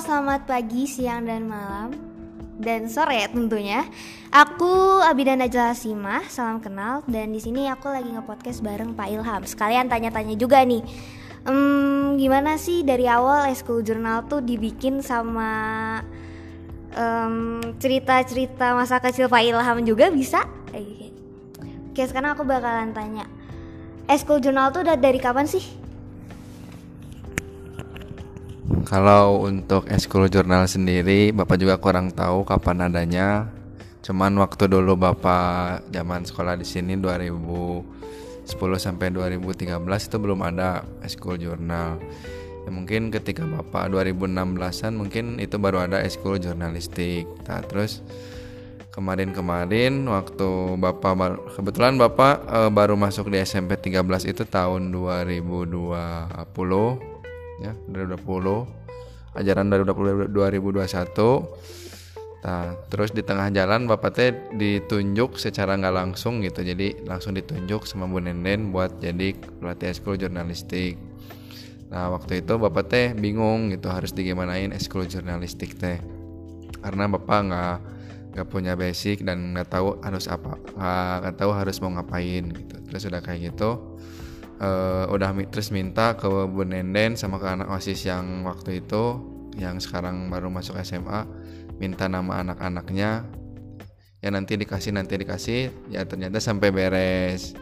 selamat pagi, siang, dan malam dan sore tentunya. Aku Abida Najla salam kenal dan di sini aku lagi nge-podcast bareng Pak Ilham. Sekalian tanya-tanya juga nih. Um, gimana sih dari awal School Journal tuh dibikin sama um, cerita-cerita masa kecil Pak Ilham juga bisa? Oke, sekarang aku bakalan tanya. School Journal tuh udah dari kapan sih? Kalau untuk eskul jurnal sendiri, Bapak juga kurang tahu kapan adanya. Cuman waktu dulu Bapak zaman sekolah di sini 2010 sampai 2013 itu belum ada eskul jurnal. Ya, mungkin ketika Bapak 2016-an mungkin itu baru ada eskul jurnalistik. Nah, terus kemarin-kemarin waktu Bapak kebetulan Bapak e, baru masuk di SMP 13 itu tahun 2020 ya 2020 ajaran dari 2021 Nah, terus di tengah jalan Bapak teh ditunjuk secara nggak langsung gitu. Jadi langsung ditunjuk sama Bu Nenden buat jadi pelatih eskul jurnalistik. Nah, waktu itu Bapak teh bingung gitu harus digimanain eskul jurnalistik teh. Karena Bapak nggak nggak punya basic dan nggak tahu harus apa nggak tahu harus mau ngapain gitu. Terus udah kayak gitu uh, udah terus minta ke Bu Nenden sama ke anak OSIS yang waktu itu yang sekarang baru masuk SMA minta nama anak-anaknya. Ya nanti dikasih nanti dikasih. Ya ternyata sampai beres.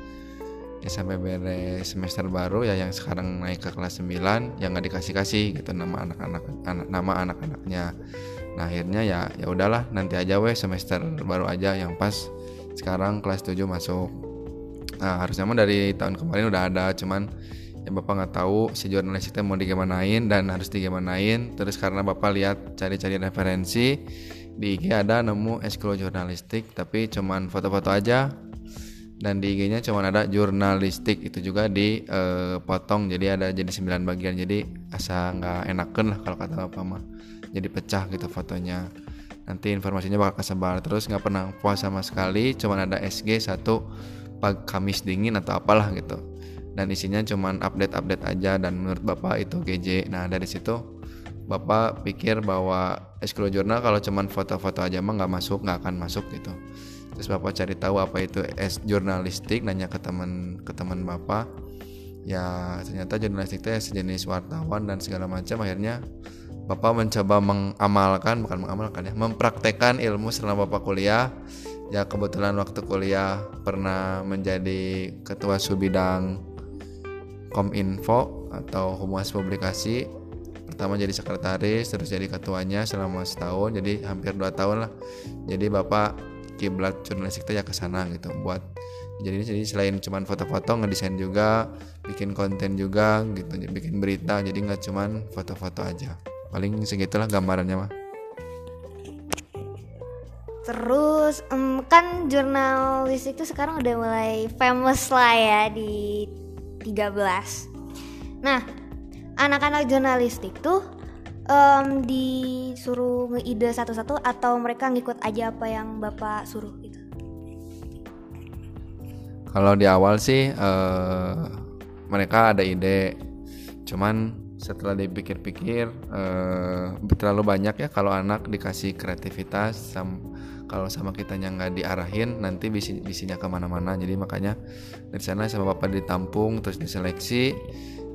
Ya sampai beres semester baru ya yang sekarang naik ke kelas 9 yang nggak dikasih kasih gitu nama anak-anak anak, nama anak-anaknya. Nah akhirnya ya ya udahlah nanti aja weh semester baru aja yang pas. Sekarang kelas 7 masuk nah harusnya mah dari tahun kemarin udah ada cuman ya bapak nggak tahu si jurnalis itu mau digimanain dan harus digimanain. Terus karena bapak lihat cari-cari referensi di IG ada nemu eskul jurnalistik tapi cuman foto-foto aja. Dan di IG-nya cuman ada jurnalistik itu juga dipotong eh, jadi ada jadi 9 bagian. Jadi asa nggak enakan lah kalau kata bapak mah. Jadi pecah gitu fotonya. Nanti informasinya bakal kesebar. Terus nggak pernah puas sama sekali cuman ada SG satu pagi Kamis dingin atau apalah gitu. Dan isinya cuman update-update aja dan menurut bapak itu GJ nah dari situ bapak pikir bahwa eskul jurnal kalau cuman foto-foto aja mah nggak masuk nggak akan masuk gitu. Terus bapak cari tahu apa itu es jurnalistik nanya ke teman ke teman bapak. Ya ternyata jurnalistik itu sejenis wartawan dan segala macam. Akhirnya bapak mencoba mengamalkan bukan mengamalkan ya mempraktekkan ilmu selama bapak kuliah ya kebetulan waktu kuliah pernah menjadi ketua subidang kominfo atau humas publikasi. Pertama jadi sekretaris terus jadi ketuanya selama setahun jadi hampir dua tahun lah. Jadi bapak kiblat jurnalistik ya ke sana gitu buat jadi jadi selain cuman foto-foto ngedesain juga bikin konten juga gitu bikin berita. Jadi nggak cuman foto-foto aja. Paling segitulah gambarannya mah Terus um, kan jurnalistik itu sekarang udah mulai famous lah ya di 13. Nah, anak-anak jurnalistik tuh um, disuruh ngeide satu-satu atau mereka ngikut aja apa yang Bapak suruh gitu. Kalau di awal sih uh, mereka ada ide. Cuman setelah dipikir-pikir uh, terlalu banyak ya kalau anak dikasih kreativitas sama kalau sama kitanya nggak diarahin nanti bisi bisinya ke mana-mana. Jadi makanya dari sana sama bapak ditampung terus diseleksi.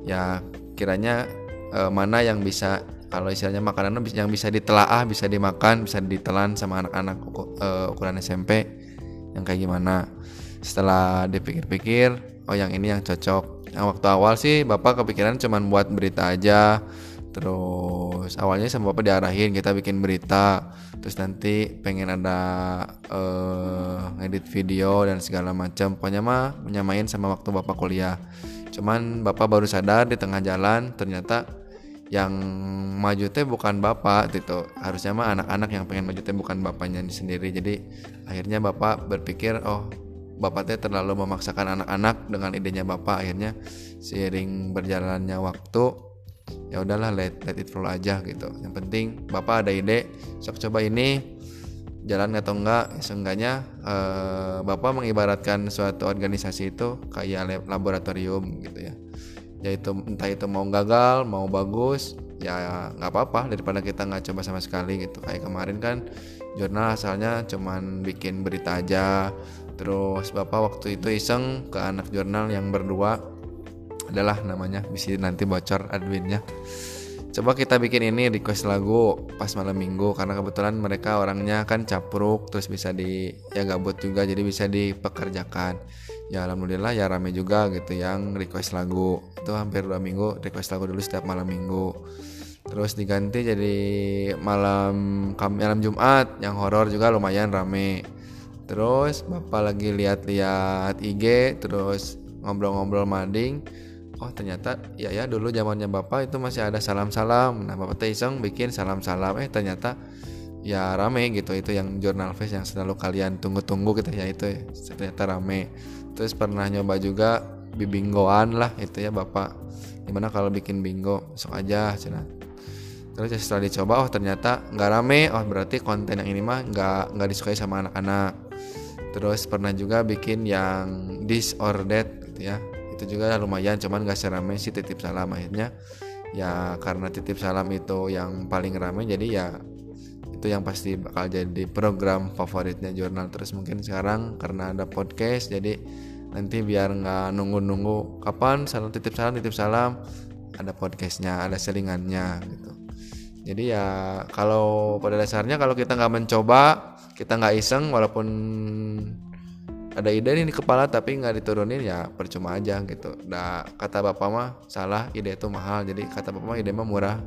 Ya kiranya e, mana yang bisa kalau istilahnya makanan yang bisa ditelaah bisa dimakan bisa ditelan sama anak-anak e, ukuran SMP yang kayak gimana. Setelah dipikir-pikir oh yang ini yang cocok. Yang waktu awal sih bapak kepikiran cuman buat berita aja terus awalnya sama bapak diarahin kita bikin berita. Terus nanti pengen ada uh, ngedit video dan segala macam. Pokoknya mah menyamain sama waktu bapak kuliah. Cuman bapak baru sadar di tengah jalan ternyata yang maju teh bukan bapak gitu. Harusnya mah anak-anak yang pengen maju teh bukan bapaknya sendiri. Jadi akhirnya bapak berpikir oh bapak teh terlalu memaksakan anak-anak dengan idenya bapak. Akhirnya seiring berjalannya waktu ya udahlah let let it flow aja gitu. Yang penting bapak ada ide sok coba ini jalan atau enggak. Ya, seenggaknya eh, bapak mengibaratkan suatu organisasi itu kayak laboratorium gitu ya. Yaitu entah itu mau gagal mau bagus ya nggak apa-apa. Daripada kita nggak coba sama sekali gitu. Kayak kemarin kan jurnal asalnya cuman bikin berita aja. Terus bapak waktu itu iseng ke anak jurnal yang berdua adalah namanya bisa nanti bocor adminnya. Coba kita bikin ini request lagu pas malam minggu karena kebetulan mereka orangnya kan capruk terus bisa di ya gabut juga jadi bisa dipekerjakan. Ya alhamdulillah ya rame juga gitu yang request lagu. Itu hampir dua minggu request lagu dulu setiap malam minggu. Terus diganti jadi malam malam Jumat yang horor juga lumayan rame. Terus bapak lagi lihat-lihat IG terus ngobrol-ngobrol mading oh ternyata ya ya dulu zamannya bapak itu masih ada salam-salam. Nah bapak teh iseng bikin salam-salam. Eh ternyata ya rame gitu. Itu yang jurnal face yang selalu kalian tunggu-tunggu gitu ya itu ya. ternyata rame. Terus pernah nyoba juga bibinggoan lah itu ya bapak. Gimana kalau bikin bingo? Sok aja cina. Terus ya setelah dicoba oh ternyata nggak rame. Oh berarti konten yang ini mah nggak nggak disukai sama anak-anak. Terus pernah juga bikin yang that gitu ya itu juga lumayan cuman gak serame sih titip salam. Akhirnya ya karena titip salam itu yang paling ramai jadi ya itu yang pasti bakal jadi program favoritnya jurnal terus mungkin sekarang karena ada podcast. Jadi nanti biar nggak nunggu-nunggu kapan salam titip salam titip salam ada podcastnya ada selingannya gitu. Jadi ya kalau pada dasarnya kalau kita nggak mencoba kita nggak iseng walaupun ada ide nih di kepala tapi nggak diturunin ya percuma aja gitu. Nah kata bapak mah salah ide itu mahal jadi kata bapak mah ide mah murah.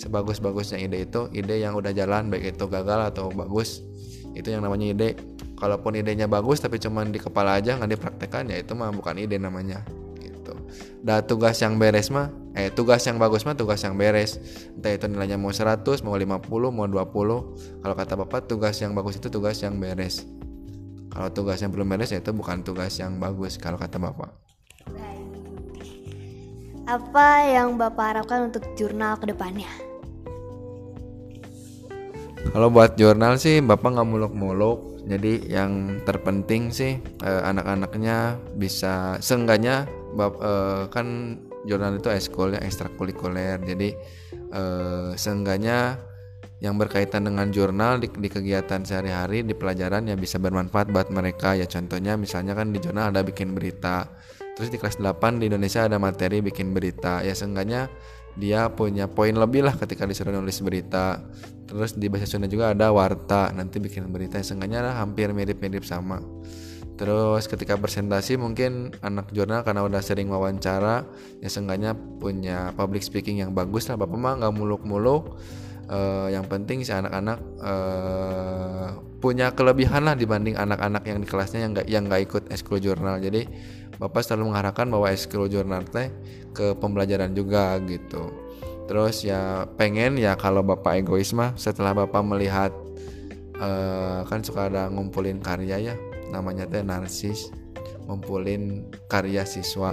Sebagus-bagusnya ide itu ide yang udah jalan baik itu gagal atau bagus itu yang namanya ide. Kalaupun idenya bagus tapi cuma di kepala aja nggak dipraktekkan ya itu mah bukan ide namanya gitu. Dah tugas yang beres mah eh tugas yang bagus mah tugas yang beres entah itu nilainya mau 100 mau 50 mau 20 kalau kata bapak tugas yang bagus itu tugas yang beres kalau tugas yang belum beres ya itu bukan tugas yang bagus kalau kata bapak. Apa yang bapak harapkan untuk jurnal ke depannya kalau buat jurnal sih bapak nggak muluk-muluk. Jadi yang terpenting sih eh, anak-anaknya bisa seenggaknya bap, eh, kan jurnal itu ya ekstrakurikuler. Jadi eh, seenggaknya yang berkaitan dengan jurnal di, di kegiatan sehari-hari di pelajaran ya bisa bermanfaat buat mereka. Ya contohnya misalnya kan di jurnal ada bikin berita. Terus di kelas 8 di Indonesia ada materi bikin berita. Ya seenggaknya dia punya poin lebih lah ketika disuruh nulis berita. Terus di bahasa Sunda juga ada warta nanti bikin berita. Ya seenggaknya lah hampir mirip-mirip sama. Terus ketika presentasi mungkin anak jurnal karena udah sering wawancara ya seenggaknya punya public speaking yang bagus lah. Bapak mah nggak muluk-muluk uh, yang penting si anak-anak uh, punya kelebihan lah dibanding anak-anak yang di kelasnya yang nggak yang nggak ikut eskul jurnal. Jadi bapak selalu mengharapkan bahwa eskul jurnal teh ke pembelajaran juga gitu. Terus ya pengen ya kalau bapak egois mah setelah bapak melihat uh, kan suka ada ngumpulin karya ya namanya teh narsis ngumpulin karya siswa.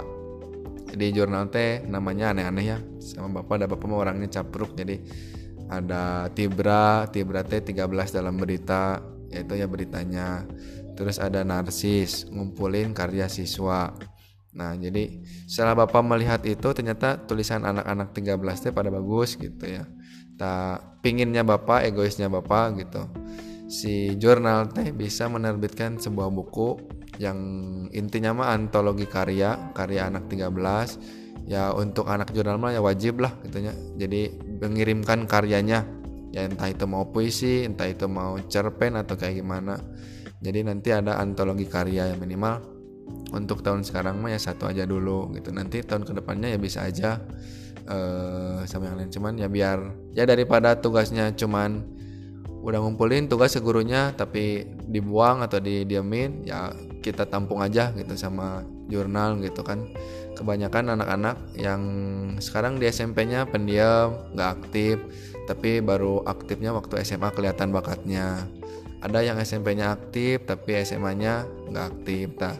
Di jurnal teh namanya aneh-aneh ya sama bapak ada bapak mau orangnya capruk jadi ada Tibra Tibra T 13 dalam berita yaitu ya beritanya. Terus ada Narsis ngumpulin karya siswa. Nah jadi setelah bapak melihat itu ternyata tulisan anak-anak 13 T pada bagus gitu ya. Tak pinginnya bapak egoisnya bapak gitu. Si jurnal teh bisa menerbitkan sebuah buku yang intinya mah antologi karya karya anak 13 ya untuk anak jurnal mah ya wajib lah gitunya jadi mengirimkan karyanya. Ya entah itu mau puisi entah itu mau cerpen atau kayak gimana. Jadi nanti ada antologi karya yang minimal. Untuk tahun sekarang mah ya satu aja dulu gitu. Nanti tahun ke depannya ya bisa aja uh, sama yang lain. Cuman ya biar ya daripada tugasnya cuman udah ngumpulin tugas gurunya tapi dibuang atau didiamin ya kita tampung aja gitu sama jurnal gitu kan kebanyakan anak-anak yang sekarang di SMP-nya pendiam nggak aktif tapi baru aktifnya waktu SMA kelihatan bakatnya. Ada yang SMP-nya aktif tapi SMA-nya nggak aktif. Nah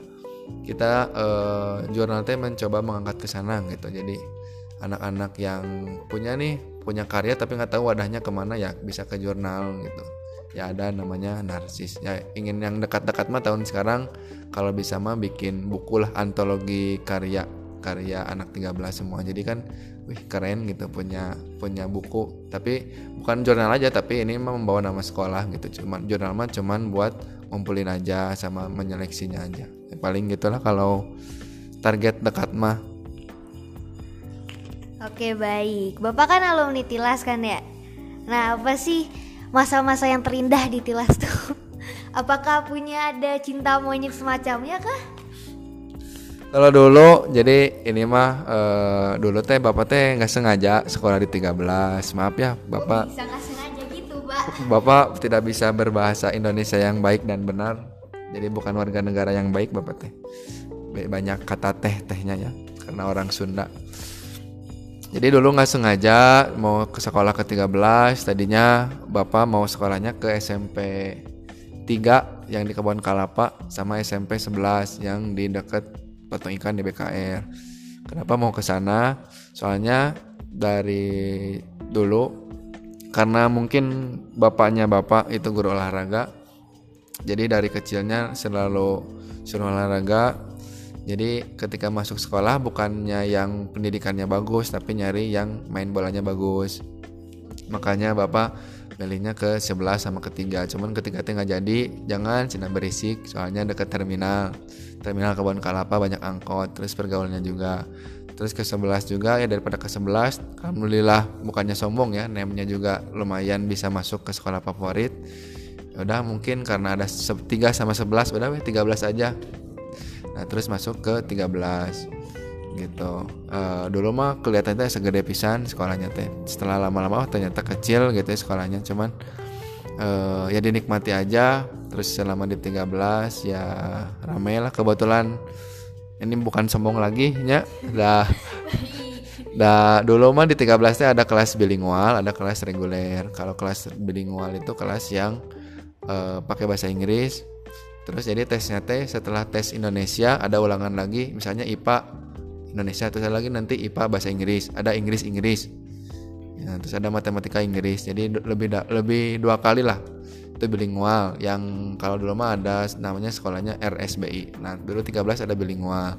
kita eh, jurnal teh mencoba mengangkat ke sana gitu. Jadi anak-anak yang punya nih punya karya tapi nggak tahu wadahnya ke mana ya bisa ke jurnal gitu. Ya ada namanya narsis. Ya ingin yang dekat-dekat mah tahun sekarang kalau bisa mah bikin buku lah antologi karya karya anak 13 semua jadi kan wih keren gitu punya punya buku tapi bukan jurnal aja tapi ini membawa nama sekolah gitu cuman jurnal mah cuman buat ngumpulin aja sama menyeleksinya aja ya, paling gitulah kalau target dekat mah Oke baik, Bapak kan alumni Tilas kan ya? Nah apa sih masa-masa yang terindah di Tilas tuh? Apakah punya ada cinta monyet semacamnya kah? Kalau dulu jadi ini mah uh, dulu teh bapak teh nggak sengaja sekolah di 13 maaf ya bapak. bisa nggak sengaja gitu, Pak? Bapak tidak bisa berbahasa Indonesia yang baik dan benar. Jadi bukan warga negara yang baik bapak teh. Banyak kata teh tehnya ya karena orang Sunda. Jadi dulu nggak sengaja mau ke sekolah ke 13 tadinya bapak mau sekolahnya ke SMP 3 yang di Kebun Kalapa sama SMP 11 yang di dekat patung ikan di BKR. Kenapa mau ke sana? Soalnya dari dulu karena mungkin bapaknya bapak itu guru olahraga. Jadi dari kecilnya selalu suruh olahraga. Jadi ketika masuk sekolah bukannya yang pendidikannya bagus tapi nyari yang main bolanya bagus. Makanya bapak milihnya ke 11 sama ketiga. Cuman ketiga teh nggak jadi, jangan cina berisik soalnya dekat terminal terminal kebun kalapa banyak angkot terus pergaulannya juga. Terus ke 11 juga ya daripada ke 11 alhamdulillah bukannya sombong ya nemnya juga lumayan bisa masuk ke sekolah favorit. Ya udah mungkin karena ada 3 sama 11 udah weh 13 aja. Nah terus masuk ke 13 gitu. Uh, dulu mah kelihatannya segede pisan sekolahnya teh. Setelah lama-lama ternyata kecil gitu ya sekolahnya cuman uh, ya dinikmati aja terus selama di 13 ya ramai lah kebetulan. Ini bukan sombong lagi ya dah dah dulu mah di 13 nya ada kelas bilingual ada kelas reguler. Kalau kelas bilingual itu kelas yang uh, pakai bahasa Inggris. Terus jadi tesnya teh setelah tes Indonesia ada ulangan lagi misalnya IPA Indonesia terus lagi nanti IPA bahasa Inggris ada Inggris Inggris ya, terus ada matematika Inggris. Jadi lebih da, lebih dua kali lah itu bilingual yang kalau dulu mah ada namanya sekolahnya RSBI nah dulu 13 ada bilingual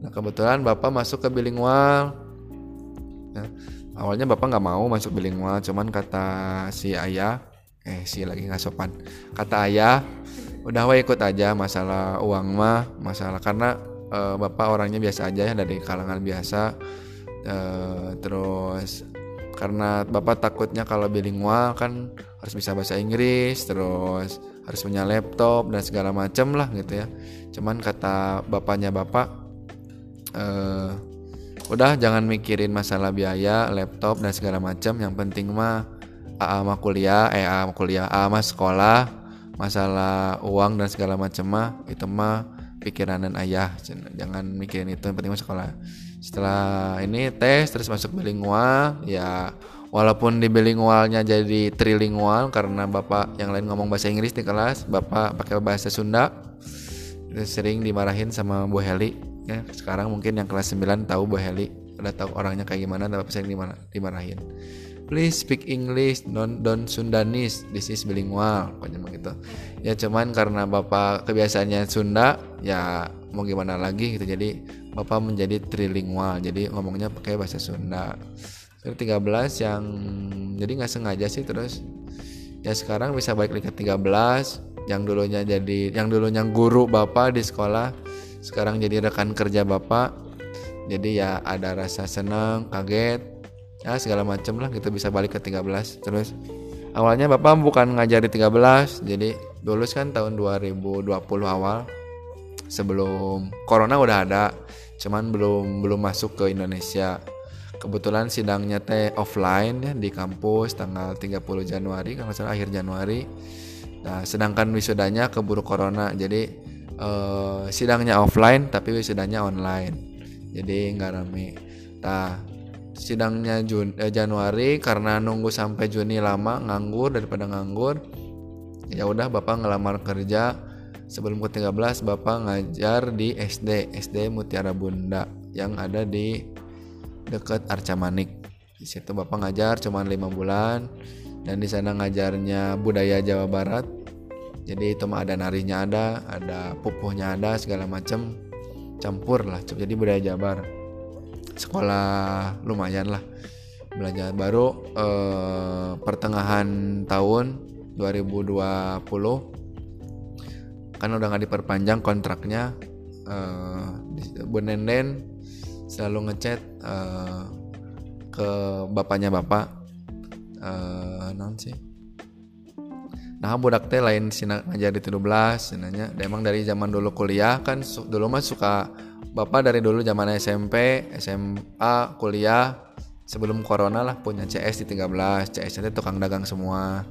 nah kebetulan bapak masuk ke bilingual nah, awalnya bapak nggak mau masuk bilingual cuman kata si ayah eh si lagi nggak sopan. Kata ayah udah wa ikut aja masalah uang mah masalah. Karena e, bapak orangnya biasa aja ya dari kalangan biasa. E, terus karena bapak takutnya kalau bilingual kan harus bisa bahasa Inggris terus harus punya laptop dan segala macam lah gitu ya. Cuman kata bapaknya bapak eh, udah jangan mikirin masalah biaya laptop dan segala macam yang penting mah AA mah kuliah eh AA mah kuliah AA mah sekolah. Masalah uang dan segala macam mah itu mah pikiran dan ayah. Jangan mikirin itu yang penting mah sekolah. Setelah ini tes terus masuk bilingual ya walaupun di bilingualnya jadi trilingual karena bapak yang lain ngomong bahasa Inggris di kelas bapak pakai bahasa Sunda sering dimarahin sama Bu Heli. Ya sekarang mungkin yang kelas 9 tahu Bu Heli udah tahu orangnya kayak gimana tapi sering dimarahin. Please speak English don't don't Sundanese this is bilingual pokoknya gitu. Ya cuman karena bapak kebiasaannya Sunda ya mau gimana lagi gitu. Jadi bapak menjadi trilingual jadi ngomongnya pakai bahasa Sunda Terus 13 yang jadi nggak sengaja sih terus ya sekarang bisa balik lagi ke 13 yang dulunya jadi yang dulunya guru bapak di sekolah sekarang jadi rekan kerja bapak. Jadi ya ada rasa senang kaget ya segala macem lah gitu bisa balik ke 13 terus awalnya bapak bukan ngajari 13 jadi lulus kan tahun 2020 awal sebelum corona udah ada cuman belum belum masuk ke Indonesia kebetulan sidangnya teh offline ya di kampus tanggal 30 Januari kalau salah akhir Januari. Nah sedangkan wisudanya keburu corona jadi eh, sidangnya offline tapi wisudanya online. Jadi nggak rame. Nah sidangnya Jun, eh, Januari karena nunggu sampai Juni lama nganggur daripada nganggur ya udah bapak ngelamar kerja. Sebelum ke 13 Bapak ngajar di SD SD Mutiara Bunda yang ada di dekat Arca Manik di situ Bapak ngajar cuma lima bulan dan di sana ngajarnya budaya Jawa Barat. Jadi itu mah ada narinya ada ada pupuhnya ada segala macam campur lah jadi budaya Jabar sekolah lumayan lah. Belajar baru eh, pertengahan tahun 2020 kan udah nggak diperpanjang kontraknya eh, Bu Nenden selalu ngechat eh, ke bapaknya bapak. Eh non sih? Nah budak teh lain sina ngajar di 17 nanya. Emang dari zaman dulu kuliah kan dulu mah suka bapak dari dulu zaman SMP SMA kuliah sebelum corona lah punya CS di 13 CS itu tukang dagang semua.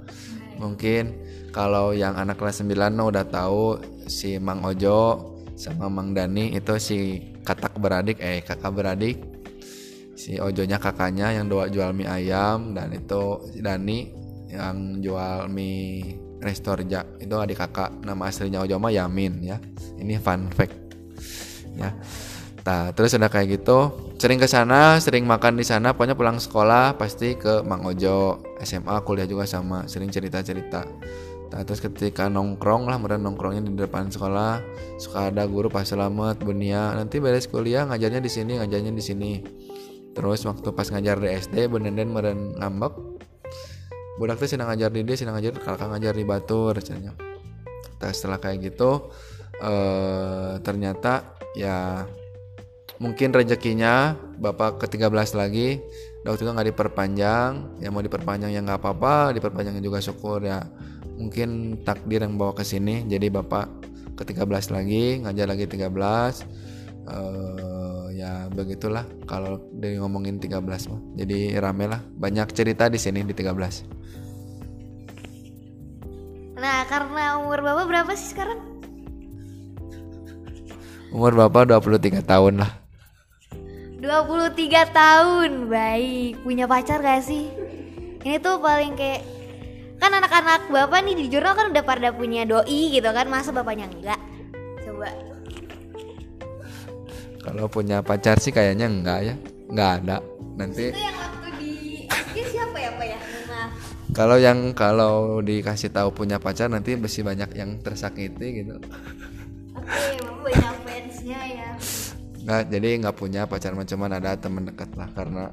Mungkin kalau yang anak kelas 9 mah udah tahu si Mang Ojo sama Mang Dani itu si katak beradik eh kakak beradik. Si Ojonya kakaknya yang doa jual mie ayam dan itu Dani yang jual mie Restorja itu adik kakak nama aslinya Ojo mah Yamin ya. Ini fun fact ya. Nah terus udah kayak gitu sering ke sana sering makan di sana pokoknya pulang sekolah pasti ke Mang Ojo. SMA kuliah juga sama sering cerita cerita terus ketika nongkrong lah, mereka nongkrongnya di depan sekolah, suka ada guru Pak Selamat, Bunia, nanti beres kuliah ngajarnya di sini, ngajarnya di sini. Terus waktu pas ngajar di SD, Benenden meren ngambek. Budak tuh senang ngajar di dia, senang ngajar, kakak ngajar di Batur, rasanya. Nah, setelah kayak gitu, eh ternyata ya mungkin rezekinya bapak ke-13 lagi waktu itu nggak diperpanjang ya mau diperpanjang ya nggak apa-apa diperpanjangnya juga syukur ya mungkin takdir yang bawa ke sini jadi bapak ke-13 lagi ngajar lagi 13 eh ya begitulah kalau dari ngomongin 13 mah jadi rame lah banyak cerita di sini di 13 Nah, karena umur Bapak berapa sih sekarang? umur bapak 23 tahun lah 23 tahun. Baik. Punya pacar gak sih? Ini tuh paling kayak kan anak-anak Bapak nih di jurnal kan udah pada punya doi gitu kan. Masa bapaknya enggak? Coba. kalau punya pacar sih kayaknya enggak ya nggak ada nanti Itu yang waktu di Dia siapa ya, Pak ya? Kalau yang kalau dikasih tahu punya pacar nanti masih banyak yang tersakiti gitu Oke, Bapak banyak fansnya ya. nggak jadi nggak punya pacar cuman ada teman dekat lah karena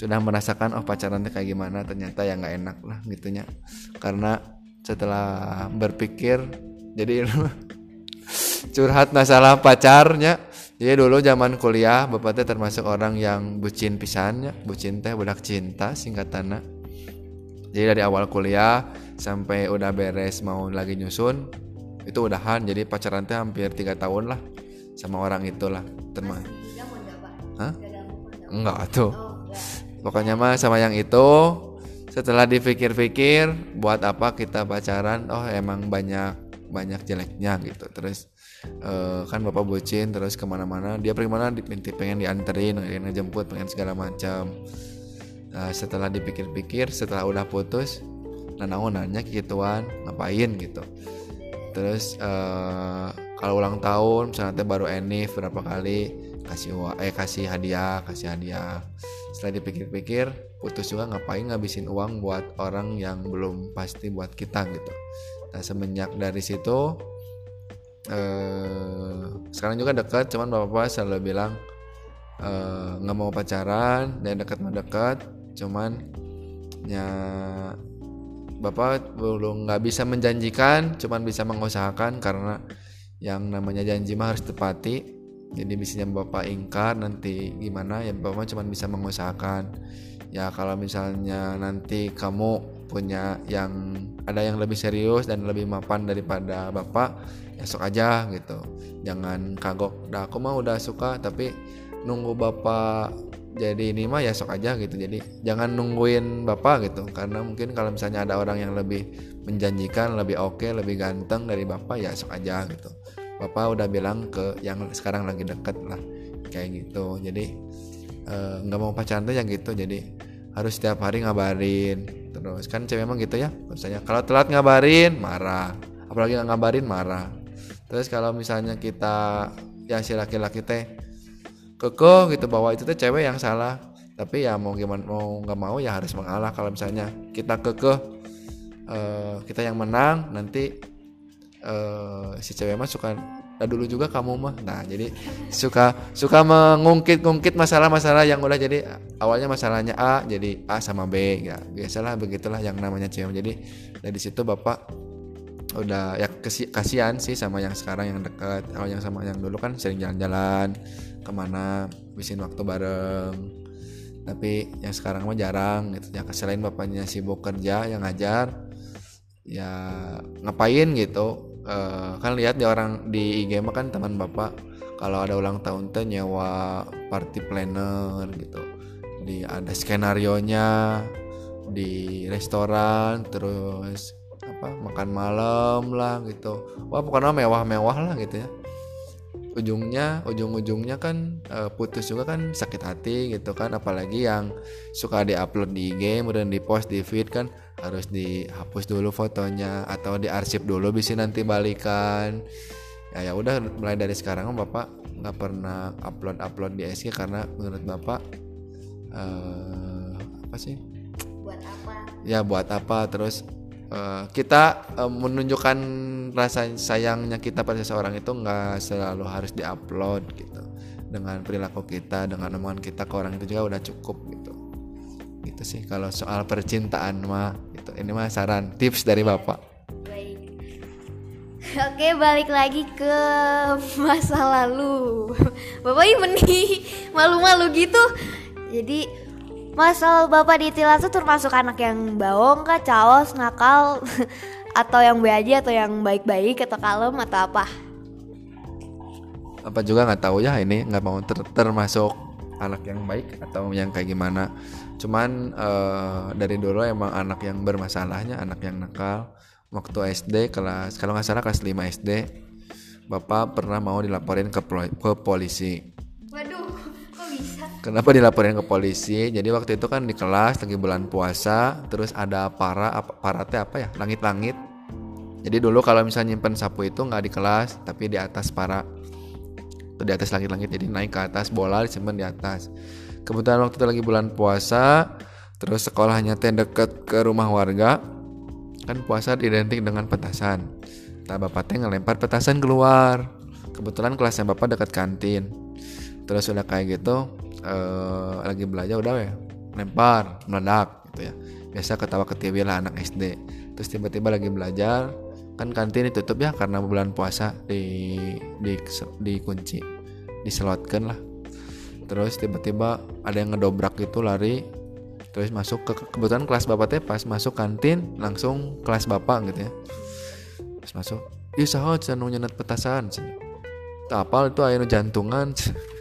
sudah merasakan oh pacaran kayak gimana? Ternyata ya nggak enak lah gitunya. Karena setelah berpikir jadi curhat masalah pacarnya. Jadi dulu zaman kuliah bapak teh termasuk orang yang bucin pisannya bucin teh budak cinta singkatannya. Jadi dari awal kuliah sampai udah beres mau lagi nyusun itu udahan. Jadi pacaran teh hampir tiga tahun lah sama orang itulah. Mau enggak? Hah? Tuh. Oh. Pokoknya mah sama yang itu setelah dipikir-pikir buat apa kita pacaran? Oh emang banyak banyak jeleknya gitu. Terus eh, kan bapak bucin terus ke mana-mana. Dia pergi mana? Dipinti pengen dianterin pengen ngejemput pengen segala macam. Nah, setelah dipikir-pikir setelah udah putus naon nanya gituan ngapain gitu. Terus eh, kalau ulang tahun misalnya baru enif berapa kali kasih eh kasih hadiah kasih hadiah setelah dipikir-pikir putus juga ngapain ngabisin uang buat orang yang belum pasti buat kita gitu. Nah semenjak dari situ eh sekarang juga dekat cuman bapak-bapak selalu bilang eh, nggak mau pacaran dan dekat mah dekat cuman ya bapak belum nggak bisa menjanjikan cuman bisa mengusahakan karena yang namanya janji mah harus tepati jadi bisanya bapak ingkar nanti gimana ya bapak cuma bisa mengusahakan. Ya kalau misalnya nanti kamu punya yang ada yang lebih serius dan lebih mapan daripada bapak ya sok aja gitu. Jangan kagok dah aku mah udah suka tapi nunggu bapak jadi ini mah ya sok aja gitu. Jadi jangan nungguin bapak gitu karena mungkin kalau misalnya ada orang yang lebih menjanjikan lebih oke lebih ganteng dari bapak ya sok aja gitu bapak udah bilang ke yang sekarang lagi deket lah kayak gitu. Jadi eh, nggak mau pacaran tuh yang gitu. Jadi harus setiap hari ngabarin. Terus kan cewek emang gitu ya misalnya kalau telat ngabarin marah. Apalagi nggak ngabarin marah. Terus kalau misalnya kita ya si laki-laki teh kekeh gitu bahwa itu teh cewek yang salah. Tapi ya mau gimana mau nggak mau ya harus mengalah. Kalau misalnya kita kekeh eh, kita yang menang nanti eh, si cewek mah suka nah dulu juga kamu mah. Nah jadi suka suka mengungkit-ungkit masalah-masalah yang udah jadi awalnya masalahnya A jadi A sama B ya. Biasalah begitulah yang namanya cewek. Jadi dari situ bapak udah ya kasihan sih sama yang sekarang yang dekat kalau yang sama yang dulu kan sering jalan-jalan ke mana bisin waktu bareng. Tapi yang sekarang mah jarang gitu ya. Selain bapaknya sibuk kerja yang ngajar ya ngapain gitu uh, kan lihat di orang di IG mah kan teman bapak kalau ada ulang tahun teh nyewa party planner gitu. Di ada skenario nya di restoran terus apa makan malam lah gitu. Wah pokoknya mewah-mewah lah gitu ya ujungnya ujung-ujungnya kan uh, putus juga kan sakit hati gitu kan. Apalagi yang suka diupload di IG kemudian di post di feed kan harus dihapus dulu fotonya atau diarsip dulu bisa nanti balikan. Ya ya udah mulai dari sekarang bapak nggak pernah upload upload di SG karena menurut bapak uh, apa sih? Buat apa? Ya buat apa? Terus uh, kita uh, menunjukkan rasa sayangnya kita pada seseorang itu nggak selalu harus diupload gitu. Dengan perilaku kita dengan omongan kita ke orang itu juga udah cukup gitu. Gitu sih kalau soal percintaan mah itu ini mah saran tips dari bapak. Oke balik lagi ke masa lalu. Bapak ini malu-malu gitu. Jadi Masal Bapak di Tilas itu termasuk anak yang bawong kah, caos, nakal, atau yang B aja atau yang baik-baik atau kalem atau apa? Apa juga nggak tahu ya ini nggak mau ter termasuk anak yang baik atau yang kayak gimana. Cuman uh, dari dulu emang anak yang bermasalahnya, anak yang nakal. Waktu SD kelas kalau nggak salah kelas 5 SD, Bapak pernah mau dilaporin ke, ke polisi Kenapa dilaporin ke polisi? Jadi waktu itu kan di kelas lagi bulan puasa, terus ada para apa paratnya apa ya? Langit-langit. Jadi dulu kalau misalnya nyimpen sapu itu nggak di kelas, tapi di atas para di atas langit-langit. Jadi naik ke atas bola disimpan di atas. Kebetulan waktu itu lagi bulan puasa, terus sekolahnya teh deket ke rumah warga. Kan puasa identik dengan petasan. Nah, bapak teh ngelempar petasan keluar. Kebetulan kelasnya bapak dekat kantin. Terus udah kayak gitu, uh, lagi belajar udah ya lempar meledak gitu ya. Biasa ketawa ketiwi lah anak SD terus tiba-tiba lagi belajar kan kantin ditutup ya karena bulan puasa di di dikunci diselotkan lah. Terus tiba-tiba ada yang ngedobrak itu lari terus masuk ke kebetulan kelas bapak teh pas masuk kantin langsung kelas bapak gitu ya. Terus masuk iya sahot canu nyenet petasan. Tak itu air jantungan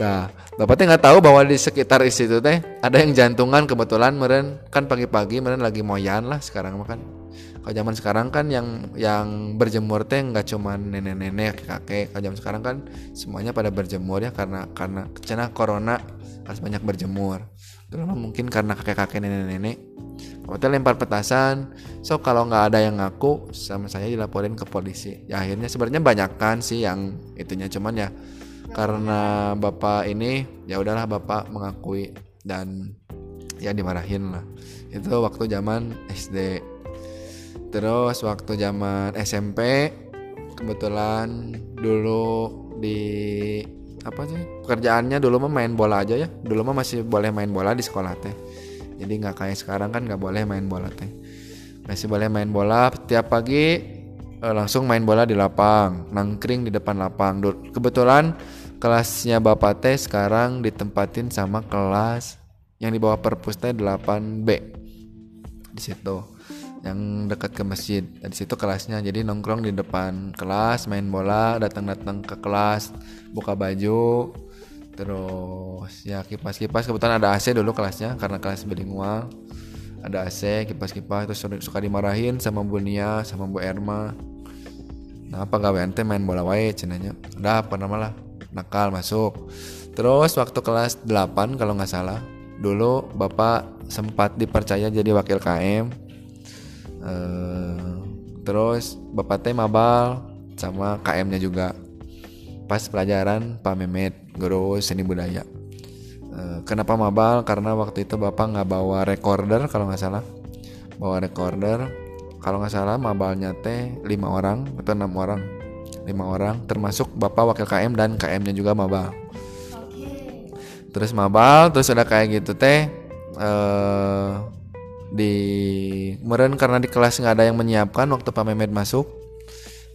nah bapaknya nggak tahu bahwa di sekitar situ teh ada yang jantungan kebetulan meren kan pagi-pagi meren lagi moyan lah sekarang makan kalau zaman sekarang kan yang yang berjemur teh nggak cuma nenek-nenek kakek. Kalau zaman sekarang kan semuanya pada berjemur ya karena karena kena corona harus banyak berjemur Terus mungkin karena kakek-kakek nenek-nenek. Hotel lempar petasan so kalau nggak ada yang ngaku sama saya dilaporin ke polisi. Ya akhirnya sebenarnya banyak kan sih yang itunya cuman ya karena bapak ini ya udahlah bapak mengakui dan ya dimarahin lah. Itu waktu zaman SD terus waktu zaman SMP kebetulan dulu di apa sih pekerjaannya dulu mah main bola aja ya. Dulu mah masih boleh main bola di sekolah teh. Jadi nggak kayak sekarang kan nggak boleh main bola teh. Masih boleh main bola setiap pagi eh, langsung main bola di lapang nangkring di depan lapang. Kebetulan kelasnya bapak teh sekarang ditempatin sama kelas yang di bawah perpus teh 8B di situ yang dekat ke masjid. Di situ kelasnya. Jadi nongkrong di depan kelas main bola datang-datang ke kelas buka baju. Terus ya kipas-kipas. Kebetulan ada AC dulu kelasnya karena kelas bilingual. Ada AC kipas-kipas. Terus suka dimarahin sama Bu Nia sama Bu Erma. Nah apa gawe ente main bola wae cenanya. Udah apa nama lah. Nakal masuk. Terus waktu kelas 8 kalau nggak salah dulu bapak sempat dipercaya jadi wakil KM eh, terus bapak teh mabal sama KM nya juga. Pas pelajaran Pak Mehmet guru seni budaya. E, kenapa mabal? Karena waktu itu bapak nggak bawa recorder kalau nggak salah. Bawa recorder. Kalau nggak salah mabalnya teh lima orang atau enam orang. Lima orang termasuk bapak wakil KM dan KM-nya juga mabal. Terus mabal terus udah kayak gitu teh. Eh di meren karena di kelas nggak ada yang menyiapkan waktu Pak Mehmet masuk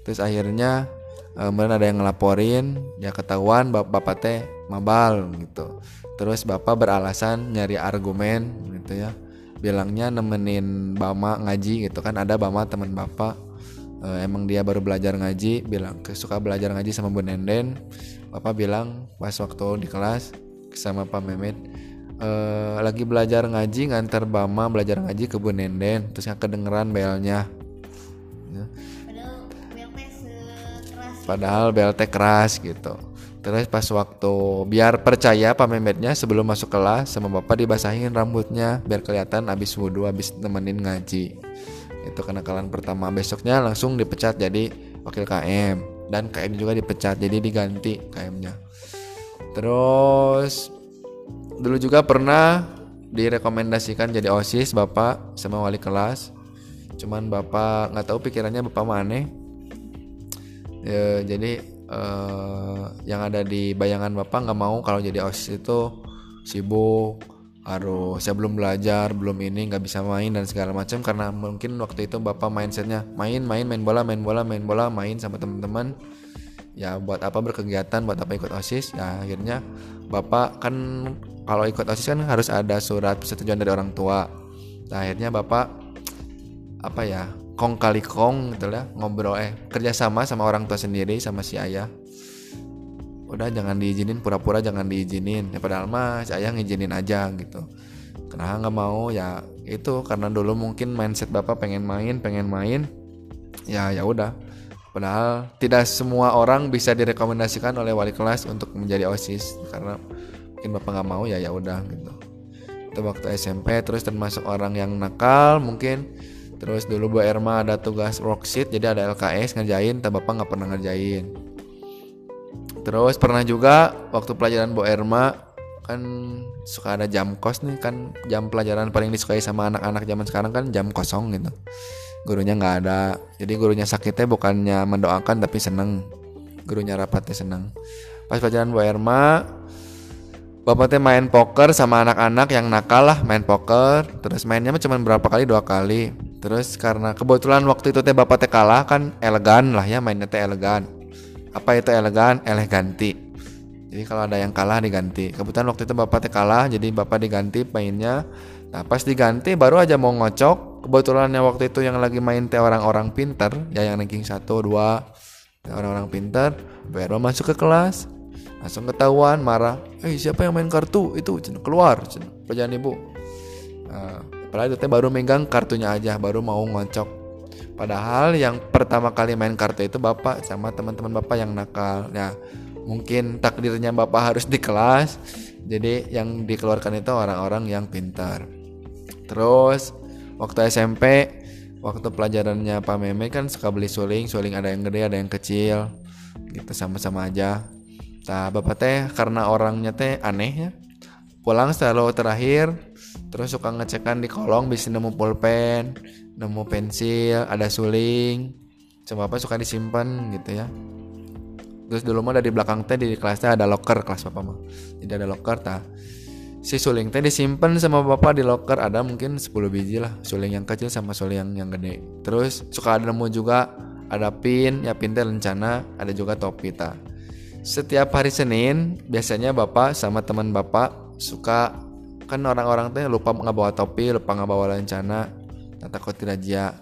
terus akhirnya meren ada yang ngelaporin ya ketahuan bap bapak teh mabal gitu. Terus bapak beralasan nyari argumen gitu ya. Bilangnya nemenin Bama ngaji gitu kan. Ada Bama teman bapak. Eh, emang dia baru belajar ngaji bilang suka belajar ngaji sama Bu Nenden. Bapak bilang pas waktu di kelas sama Pak Mehmet eh, lagi belajar ngaji ngantar Bama belajar ngaji ke Bu Nenden terus yang kedengeran belnya. Ya. padahal BLT keras gitu. Terus pas waktu biar percaya Pak Mehmetnya sebelum masuk kelas sama bapak dibasahin rambutnya biar kelihatan abis wudhu abis nemenin ngaji. Itu kenakalan pertama. Besoknya langsung dipecat jadi wakil KM dan KM juga dipecat jadi diganti KM-nya terus dulu juga pernah direkomendasikan jadi osis bapak sama wali kelas. Cuman bapak nggak tahu pikirannya bapak mana ya, jadi eh, yang ada di bayangan bapak nggak mau kalau jadi osis itu sibuk harus saya belum belajar belum ini nggak bisa main dan segala macam. Karena mungkin waktu itu bapak mindsetnya main main main bola main bola main bola main sama teman-teman. Ya buat apa berkegiatan buat apa ikut osis? Ya akhirnya bapak kan kalau ikut osis kan harus ada surat persetujuan dari orang tua. Nah, akhirnya bapak apa ya kong kali kong gitu lah ngobrol eh kerjasama sama orang tua sendiri sama si ayah. Udah jangan diizinin pura-pura jangan diizinin. Ya padahal mah si ayah ngizinin aja gitu. Kenapa nggak mau? Ya itu karena dulu mungkin mindset bapak pengen main pengen main. Ya ya udah. Padahal tidak semua orang bisa direkomendasikan oleh wali kelas untuk menjadi osis karena mungkin bapak nggak mau ya ya udah gitu. Itu waktu SMP terus termasuk orang yang nakal mungkin. Terus dulu Bu Erma ada tugas worksheet jadi ada LKS ngerjain tapi bapak nggak pernah ngerjain. Terus pernah juga waktu pelajaran Bu Erma kan suka ada jam kos nih kan jam pelajaran paling disukai sama anak-anak zaman sekarang kan jam kosong gitu. Gurunya nggak ada. Jadi gurunya sakitnya bukannya mendoakan tapi seneng. Gurunya rapatnya seneng. Pas pelajaran Bu Erma Bapak teh main poker sama anak-anak yang nakal lah main poker. Terus mainnya cuma berapa kali? Dua kali. Terus karena kebetulan waktu itu teh bapak teh kalah kan elegan lah ya mainnya teh elegan. Apa itu elegan? Eleganti jadi kalau ada yang kalah diganti. Kebetulan waktu itu bapak teh kalah jadi bapak diganti mainnya. Nah pas diganti baru aja mau ngocok. Kebetulannya waktu itu yang lagi main teh orang-orang pinter ya yang ranking satu dua teh orang-orang pinter baru masuk ke kelas langsung ketahuan marah. Eh siapa yang main kartu? Itu cenah, keluar cenah, pelajaran ibu? Padahal itu baru megang kartunya aja baru mau ngocok. Padahal yang pertama kali main kartu itu bapak sama teman-teman bapak yang nakal. Ya mungkin takdirnya bapak harus di kelas. Jadi yang dikeluarkan itu orang-orang yang pintar. Terus waktu SMP waktu pelajarannya Pak Meme kan suka beli suling. Suling ada yang gede ada yang kecil. Gitu sama-sama aja Nah, bapak teh karena orangnya teh aneh ya. Pulang selalu terakhir, terus suka ngecekan di kolong bisa nemu pulpen, nemu pensil, ada suling. Coba apa suka disimpan gitu ya. Terus dulu mah dari belakang teh di kelasnya ada locker kelas bapak mah. Jadi ada locker tah. Si suling teh disimpan sama bapak di locker ada mungkin 10 biji lah suling yang kecil sama suling yang yang gede. Terus suka ada nemu juga ada pin, ya pin teh lencana, ada juga topi tah setiap hari Senin biasanya bapak sama teman bapak suka kan orang-orang teh lupa nggak bawa topi lupa nggak bawa lencana nah, takut dirajia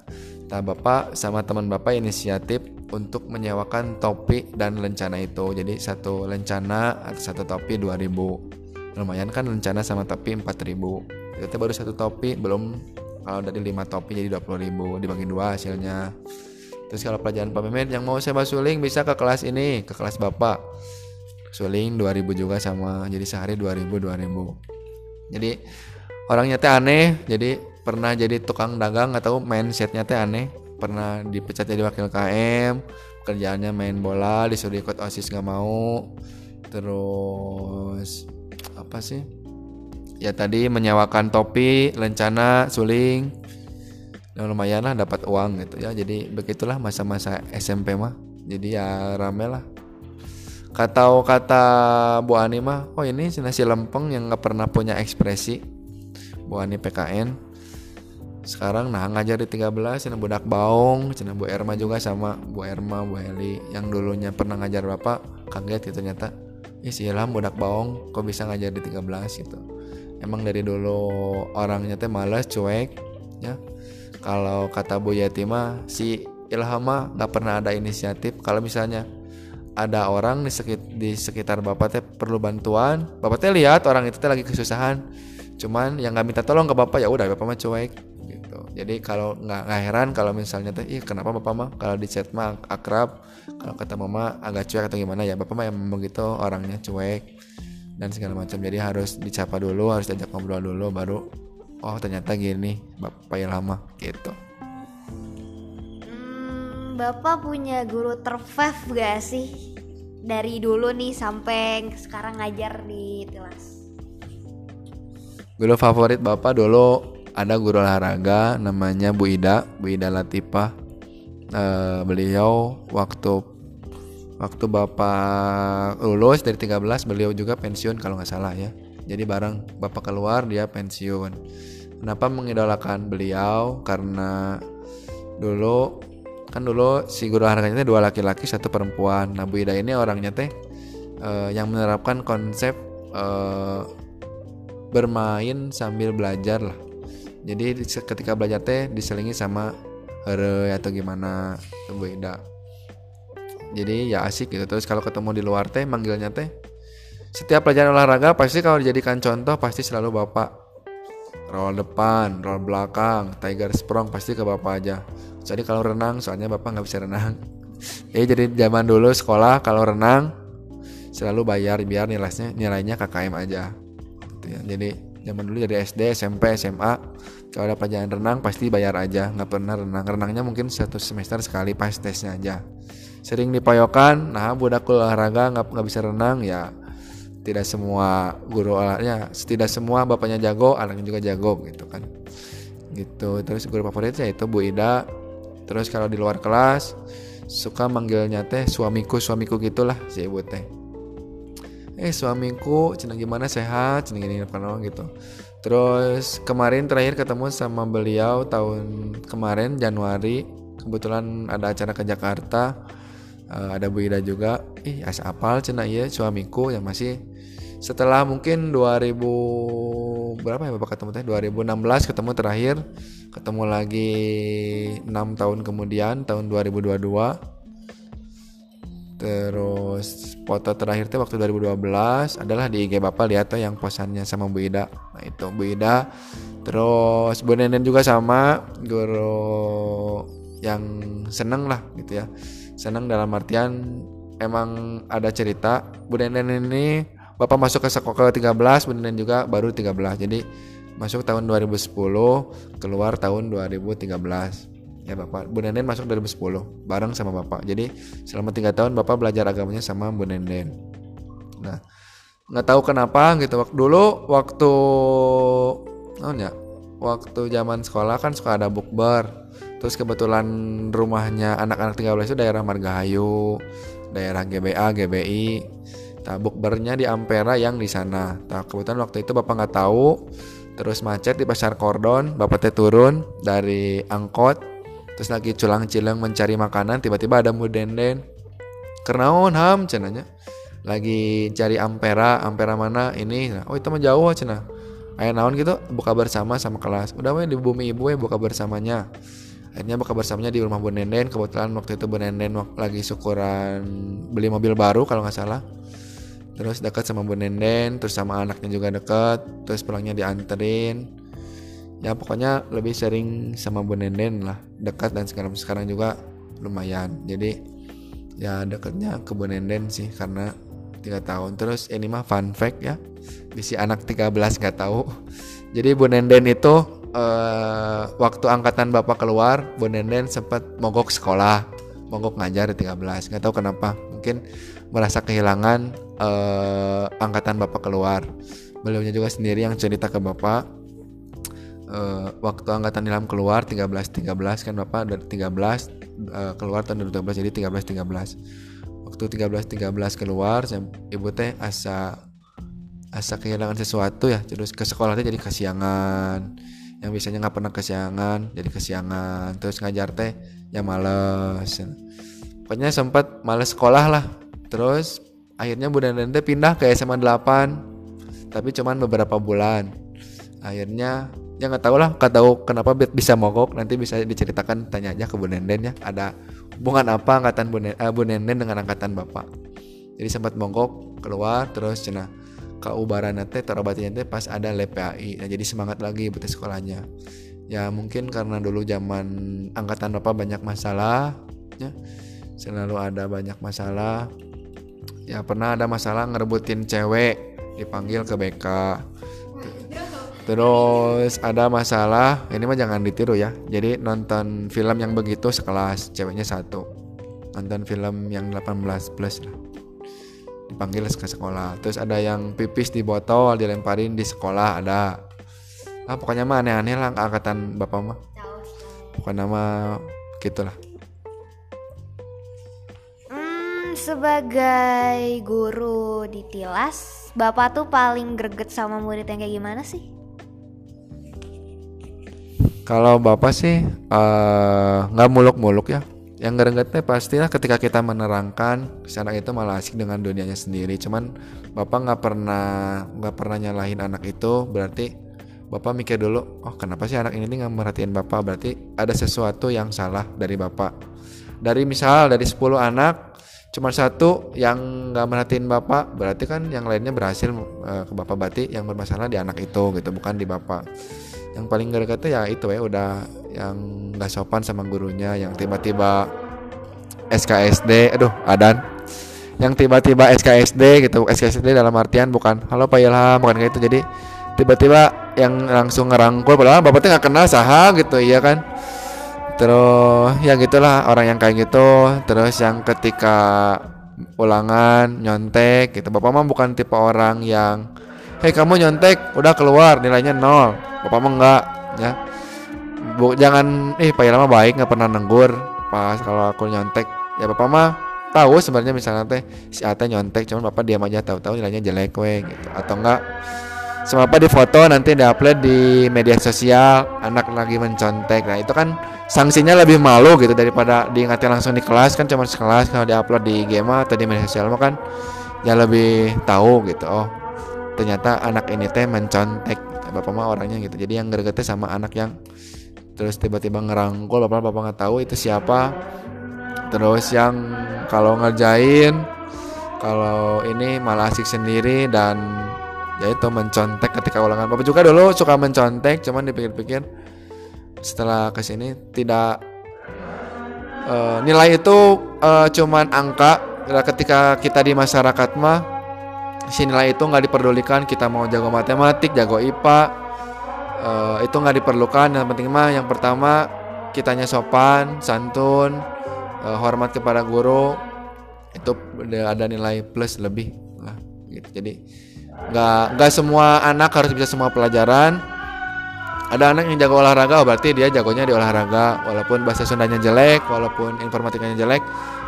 nah bapak sama teman bapak inisiatif untuk menyewakan topi dan lencana itu. Jadi satu lencana atau satu topi 2000 lumayan kan lencana sama topi 4000 itu baru satu topi belum kalau dari 5 topi jadi 20.000 dibagi dua hasilnya Terus kalau pelajaran Pak yang mau sewa suling bisa ke kelas ini, ke kelas Bapak. Suling 2000 juga sama. Jadi sehari 2000 2000. Jadi orangnya teh aneh, jadi pernah jadi tukang dagang atau mindsetnya teh aneh. Pernah dipecat jadi wakil KM, kerjaannya main bola, disuruh ikut OSIS nggak mau. Terus apa sih? Ya tadi menyewakan topi, lencana, suling yang lumayan lah dapat uang gitu ya. Jadi begitulah masa-masa SMP mah. Jadi ya rame lah. Kata kata Bu Ani mah oh ini nasi lempeng yang nggak pernah punya ekspresi. Bu Ani PKN sekarang nah ngajar di 13 cina budak baung cina Bu Erma juga sama. Bu Erma Bu Heli yang dulunya pernah ngajar bapak kaget gitu ternyata Ih si Ilham budak baung kok bisa ngajar di 13 gitu. Emang dari dulu orangnya teh males cuek ya kalau kata Bu Yati mah si Ilham mah nggak pernah ada inisiatif. Kalau misalnya ada orang di sekitar, di sekitar bapak teh perlu bantuan bapak teh lihat orang itu teh lagi kesusahan. Cuman yang nggak minta tolong ke bapak ya udah bapak mah cuek gitu. Jadi kalau nggak nggak heran kalau misalnya teh ih kenapa bapak mah? Kalau di chat mah akrab kalau kata mama agak cuek atau gimana ya bapak mah emang begitu orangnya cuek dan segala macam. Jadi harus dicapa dulu harus diajak ngobrol dulu baru oh ternyata gini bapak yang lama gitu. Hmm, bapak punya guru terfav gak sih? Dari dulu nih sampai sekarang ngajar di kelas. Guru favorit bapak dulu ada guru olahraga namanya Bu Ida Bu Ida Latifah uh, beliau waktu waktu bapak lulus dari 13 beliau juga pensiun kalau nggak salah ya jadi bareng bapak keluar dia pensiun. Kenapa mengidolakan beliau? Karena dulu kan dulu si guru olahraganya dua laki-laki satu perempuan. Nah Bu Ida ini orangnya teh uh, yang menerapkan konsep uh, bermain sambil belajar lah. Jadi ketika belajar teh diselingi sama hore atau gimana beda jadi ya asik gitu. Terus kalau ketemu di luar teh manggilnya teh setiap pelajaran olahraga pasti kalau dijadikan contoh pasti selalu bapak. Roll depan roll belakang tiger sprong pasti ke bapak aja. Jadi kalau renang soalnya bapak nggak bisa renang. Ya jadi zaman dulu sekolah kalau renang selalu bayar biar nilainya nilainya KKM aja. Gitu ya. Jadi zaman dulu dari SD SMP SMA kalau ada pelajaran renang pasti bayar aja. Nggak pernah renang. Renangnya mungkin satu semester sekali pas tesnya aja. Sering dipayokan nah budak olahraga nggak nggak bisa renang ya tidak semua guru olahraganya tidak semua bapaknya jago anaknya juga jago gitu kan. Gitu. Terus guru favoritnya itu Bu Ida. Terus kalau di luar kelas suka manggilnya teh suamiku suamiku gitulah si ibu teh. Eh suamiku cina gimana? Sehat? Cina gini apa gitu. Terus kemarin terakhir ketemu sama beliau tahun kemarin Januari. Kebetulan ada acara ke Jakarta. Uh, ada Bu Ida juga. Ih asa apal cina iya suamiku yang masih setelah mungkin 2000 berapa ya Bapak ketemu teh 2016 ketemu terakhir ketemu lagi 6 tahun kemudian tahun 2022 Terus foto terakhir tuh waktu 2012 adalah di IG Bapak lihat tuh yang posannya sama Bu Ida. Nah itu Bu Ida. Terus Bu Nenen juga sama guru yang seneng lah gitu ya. Seneng dalam artian emang ada cerita Bu Nenen ini Bapak masuk ke sekolah 13, Bu Nenen juga baru 13. Jadi masuk tahun 2010, keluar tahun 2013 ya bapak. Bu Nenden masuk 2010 bareng sama bapak. Jadi selama tiga tahun bapak belajar agamanya sama Bu Nenden. Nah nggak tahu kenapa gitu. Waktu dulu waktu oh ya waktu zaman sekolah kan suka ada bukber. Terus kebetulan rumahnya anak-anak 13 itu daerah Margahayu daerah GBA GBI nah bukbernya di Ampera yang di sana. Nah kebetulan waktu itu bapak nggak tahu terus macet di pasar Kordon bapak teh turun dari angkot terus lagi culang cilang mencari makanan tiba-tiba ada mudenden kenaon ham cenanya. Lagi cari ampera ampera mana ini. Nah, oh itu mah jauh cina ayah naon gitu buka bersama sama kelas. Udah weh di bumi ibu ya buka bersamanya. Akhirnya buka bersamanya di rumah Bu Nenden kebetulan waktu itu Bu Nenden lagi syukuran beli mobil baru kalau nggak salah terus dekat sama Bu Nenden terus sama anaknya juga dekat terus pulangnya dianterin. Ya pokoknya lebih sering sama Bu Nenden lah dekat dan sekarang sekarang juga lumayan. Jadi ya dekatnya ke Bu Nenden sih karena tiga tahun. Terus ini mah fun fact ya bisi anak 13 nggak tahu. Jadi Bu Nenden itu uh, waktu angkatan bapak keluar Bu Nenden sempat mogok sekolah mogok ngajar di 13 nggak tahu kenapa mungkin merasa kehilangan uh, angkatan bapak keluar. Beliaunya juga sendiri yang cerita ke bapak eh, waktu angkatan Ilham keluar 13 13 kan Bapak dari 13 eh, keluar tahun 2013 jadi 13 13 waktu 13 13 keluar ibu teh asa asa kehilangan sesuatu ya terus ke sekolah teh jadi kesiangan. Yang biasanya nggak pernah kesiangan jadi kesiangan. Terus ngajar teh ya males. Pokoknya sempat males sekolah lah. Terus akhirnya Bu Denden teh pindah ke SMA 8 tapi cuman beberapa bulan. Akhirnya ya nggak tahu lah nggak tahu kenapa bi- bisa mogok. Nanti bisa diceritakan tanya aja ke Bu Nenden ya. Ada hubungan apa angkatan Bu, Nen- eh, Bu Nenden dengan angkatan Bapak? Jadi sempat mogok keluar terus cina ke ubaran teh terobatinya teh pas ada LPAI nah jadi semangat lagi buat sekolahnya. Ya mungkin karena dulu zaman angkatan Bapak banyak masalah ya. Selalu ada banyak masalah ya pernah ada masalah ngerebutin cewek dipanggil ke BK Terus ada masalah, ini mah jangan ditiru ya. Jadi nonton film yang begitu sekelas, ceweknya satu. Nonton film yang 18 plus lah. Dipanggil ke sekolah. Terus ada yang pipis di botol, dilemparin di sekolah ada. Ah pokoknya mah aneh-aneh lah angkatan bapak mah. Pokoknya mah gitulah. Sebagai guru di Tilas, Bapak tuh paling greget sama murid yang kayak gimana sih? Kalau bapak sih eh, nggak muluk-muluk ya. Yang gregetnya pastilah ketika kita menerangkan si anak itu malah asik dengan dunianya sendiri. Cuman bapak nggak pernah nggak pernah nyalahin anak itu. Berarti bapak mikir dulu, oh kenapa sih anak ini nggak merhatiin bapak? Berarti ada sesuatu yang salah dari bapak. Dari misal dari 10 anak cuma satu yang nggak merhatiin bapak, berarti kan yang lainnya berhasil eh, ke bapak berarti yang bermasalah di anak itu gitu, bukan di bapak. Yang paling greget tuh ya itu ya udah yang nggak sopan sama gurunya yang tiba-tiba SKSD aduh adan. Yang tiba-tiba SKSD gitu SKSD dalam artian bukan halo Pak Ilham bukan kayak itu jadi tiba-tiba yang langsung ngerangkul padahal bapaknya nggak kenal saha gitu iya kan terus ya gitulah orang yang kayak gitu. Terus yang ketika ulangan nyontek gitu. Bapak mah bukan tipe orang yang hei kamu nyontek udah keluar nilainya nol. Bapak mah enggak ya. Bu, jangan eh Pak Ilham mah baik nggak pernah nenggur pas kalau aku nyontek ya bapak mah tahu sebenarnya misalnya teh si Ate nyontek cuman bapak diam aja tahu-tahu nilainya jelek we gitu. Atau enggak sama apa di foto nanti diupload di media sosial anak lagi mencontek. Nah itu kan sanksinya lebih malu gitu daripada diingatin langsung di kelas. Kan cuma sekelas kalau diupload di game atau di media sosial mah kan ya lebih tahu gitu. Oh ternyata anak ini teh mencontek. Bapak mah orangnya gitu. Jadi yang gregetnya sama anak yang terus tiba-tiba ngerangkul. Bapak bapak nggak tahu itu siapa. Terus yang kalau ngerjain kalau ini malah asik sendiri dan ya itu mencontek ketika ulangan. Bapak juga dulu suka mencontek cuman dipikir-pikir setelah ke sini tidak eh, nilai itu eh, cuman angka. Ketika kita di masyarakat mah si nilai itu nggak diperdulikan. Kita mau jago matematik jago IPA eh, itu nggak diperlukan. Yang penting mah yang pertama kitanya sopan santun eh, hormat kepada guru. Itu ada nilai plus lebih lah gitu. Jadi nggak nggak semua anak harus bisa semua pelajaran. Ada anak yang jago olahraga oh berarti dia jagonya di olahraga. Walaupun bahasa Sundanya jelek walaupun informatikanya jelek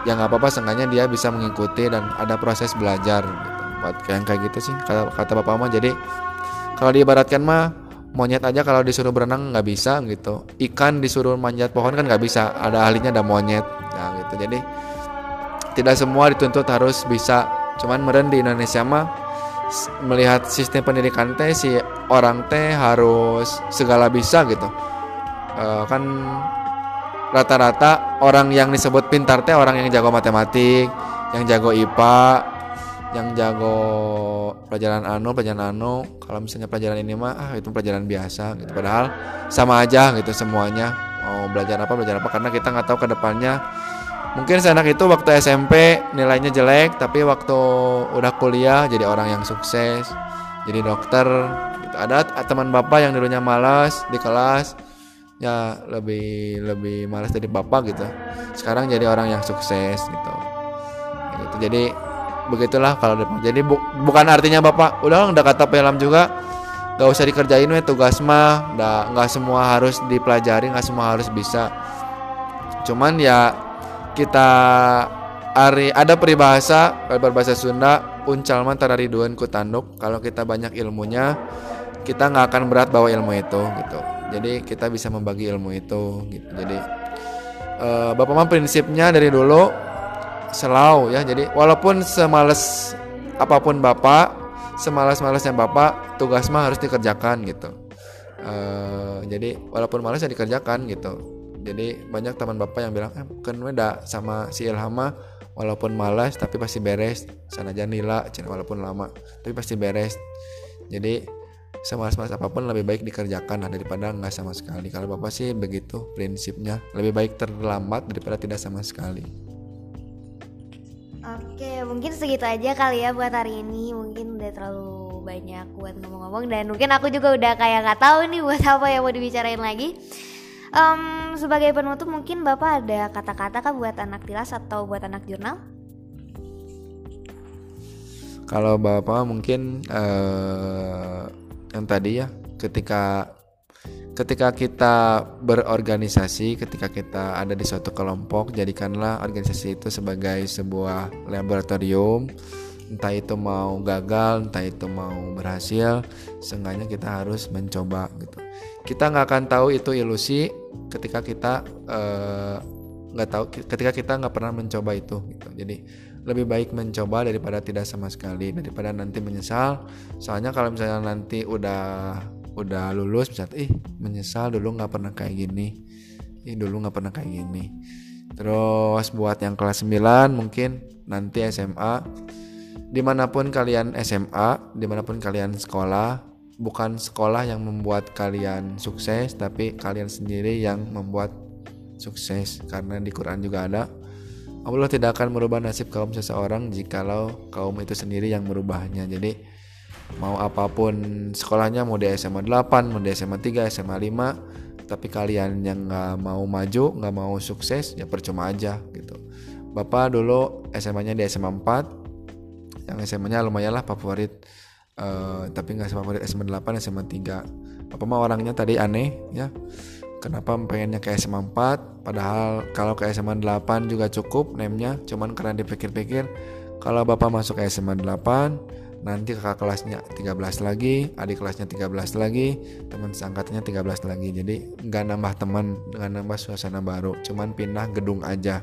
ya nggak apa-apa seenggaknya dia bisa mengikuti dan ada proses belajar gitu. Buat yang kayak gitu sih kata kata bapak mah. Jadi kalau diibaratkan mah monyet aja kalau disuruh berenang nggak bisa gitu. Ikan disuruh manjat pohon kan nggak bisa ada ahlinya ada monyet. Nah gitu. Jadi tidak semua dituntut harus bisa. Cuman meren di Indonesia mah melihat sistem pendidikan teh si orang teh harus segala bisa gitu. Eh, kan rata-rata orang yang disebut pintar teh orang yang jago matematik yang jago IPA yang jago pelajaran anu pelajaran anu. Kalau misalnya pelajaran ini mah ah itu pelajaran biasa gitu. Padahal sama aja gitu semuanya. Mau belajar apa belajar apa. Karena kita nggak tahu ke depannya mungkin si itu waktu SMP nilainya jelek tapi waktu udah kuliah jadi orang yang sukses jadi dokter. Gitu. ada teman bapak yang dulunya malas di kelas ya lebih lebih malas dari bapak gitu. Sekarang jadi orang yang sukses gitu. Gitu. Jadi begitulah kalau depan jadi bu- bukan artinya bapak udah udah kata pelam juga gak usah dikerjain weh tugas mah nggak semua harus dipelajari nggak semua harus bisa. Cuman ya kita Ari ada peribahasa berbahasa Sunda uncal man tarariduan ku tanduk. Kalau kita banyak ilmunya kita nggak akan berat bawa ilmu itu gitu. Jadi kita bisa membagi ilmu itu gitu. Jadi uh, bapak mah prinsipnya dari dulu selalu ya. Jadi walaupun semales apa pun bapak semalas-malasnya bapak tugas mah harus dikerjakan gitu. Uh, jadi walaupun malas ya dikerjakan gitu jadi banyak teman bapak yang bilang eh kan udah sama si Ilhama walaupun malas tapi pasti beres. Sana aja nila walaupun lama tapi pasti beres. Jadi semalas-malas apa pun lebih baik dikerjakan. Lah daripada nggak sama sekali. Kalau bapak sih begitu prinsipnya. Lebih baik terlambat daripada tidak sama sekali. Oke, mungkin segitu aja kali ya buat hari ini. Mungkin udah terlalu banyak buat ngomong-ngomong. Dan mungkin aku juga udah kayak nggak tahu nih buat apa yang mau dibicarain lagi. Um, sebagai penutup mungkin Bapak ada kata-kata kah buat anak tilas atau buat anak jurnal? Kalau Bapak mungkin uh, yang tadi ya ketika ketika kita berorganisasi, ketika kita ada di suatu kelompok, jadikanlah organisasi itu sebagai sebuah laboratorium. Entah itu mau gagal, entah itu mau berhasil, seenggaknya kita harus mencoba gitu kita nggak akan tahu itu ilusi ketika kita eh, nggak uh, tahu ketika kita nggak pernah mencoba itu gitu. Jadi lebih baik mencoba daripada tidak sama sekali daripada nanti menyesal. Soalnya kalau misalnya nanti udah udah lulus misalnya ih menyesal dulu nggak pernah kayak gini. Ih dulu nggak pernah kayak gini. Terus buat yang kelas 9 mungkin nanti SMA di mana pun kalian SMA di mana pun kalian sekolah bukan sekolah yang membuat kalian sukses tapi kalian sendiri yang membuat sukses. Karena di Quran juga ada Allah tidak akan merubah nasib kaum seseorang jikalau kaum itu sendiri yang merubahnya. Jadi mau apa pun sekolahnya mau di SMA 8 mau di SMA 3 SMA 5 tapi kalian yang nggak mau maju nggak mau sukses ya percuma aja gitu. Bapak dulu SMA nya di SMA 4 yang SMA nya lumayan lah favorit uh, tapi nggak favorit SMA 8 SMA 3 apa mah orangnya tadi aneh ya. Kenapa pengennya ke SMA 4 padahal kalau ke SMA 8 juga cukup namanya cuman karena dipikir-pikir kalau bapak masuk ke SMA 8 nanti kakak kelasnya 13 lagi adik kelasnya 13 lagi teman seangkatannya 13 lagi. Jadi nggak nambah teman dengan nambah suasana baru. Cuman pindah gedung aja.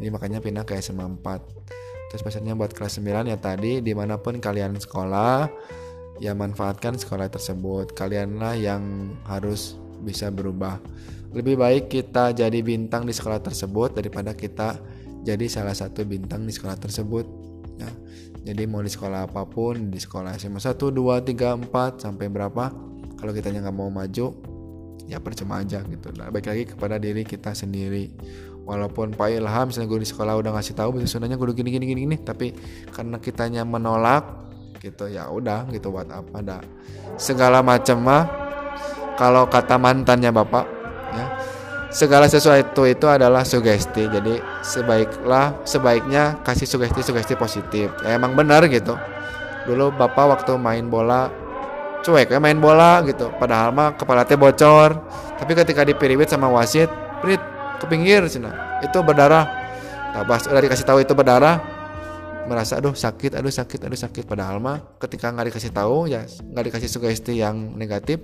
Jadi makanya pindah ke SMA 4 Terus pesannya buat kelas 9 ya tadi di mana pun kalian sekolah ya manfaatkan sekolah tersebut. Kalianlah yang harus bisa berubah. Lebih baik kita jadi bintang di sekolah tersebut daripada kita jadi salah satu bintang di sekolah tersebut. Ya. Jadi mau di sekolah apa pun, di sekolah SMA 1, 2, 3, 4 sampai berapa kalau kita nggak mau maju ya percuma aja gitu. Nah, baik lagi kepada diri kita sendiri walaupun Pak Ilham misalnya gue di sekolah udah ngasih tahu bahasa Sundanya gue gini gini gini gini tapi karena kitanya menolak gitu ya udah gitu buat apa ada segala macam mah. Kalau kata mantannya bapak ya segala sesuatu itu adalah sugesti jadi sebaiklah sebaiknya kasih sugesti sugesti positif. Ya, emang benar gitu. Dulu bapak waktu main bola cuek ya main bola gitu. Padahal mah kepala teh bocor. Tapi ketika dipiriwit sama wasit Prit ke pinggir cina itu berdarah. Nah pas udah dikasih tahu itu berdarah merasa aduh sakit aduh sakit aduh sakit. Padahal mah ketika nggak dikasih tahu ya nggak dikasih sugesti yang negatif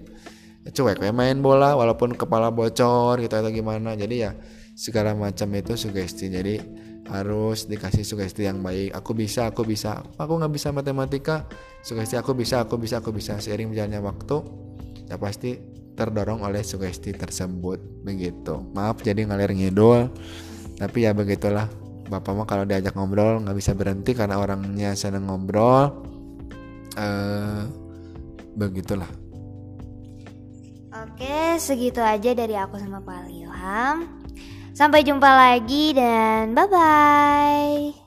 ya cuek ya main bola walaupun kepala bocor gitu atau gimana. Jadi ya segala macam itu sugesti. Jadi harus dikasih sugesti yang baik. Aku bisa aku bisa. Aku nggak bisa matematika. Sugesti aku bisa aku bisa aku bisa. Seiring berjalannya waktu ya pasti terdorong oleh sugesti tersebut begitu maaf jadi ngalir ngidul tapi ya begitulah bapak mah kalau diajak ngobrol nggak bisa berhenti karena orangnya seneng ngobrol uh, begitulah Oke, segitu aja dari aku sama Pak Ilham. Sampai jumpa lagi dan bye-bye.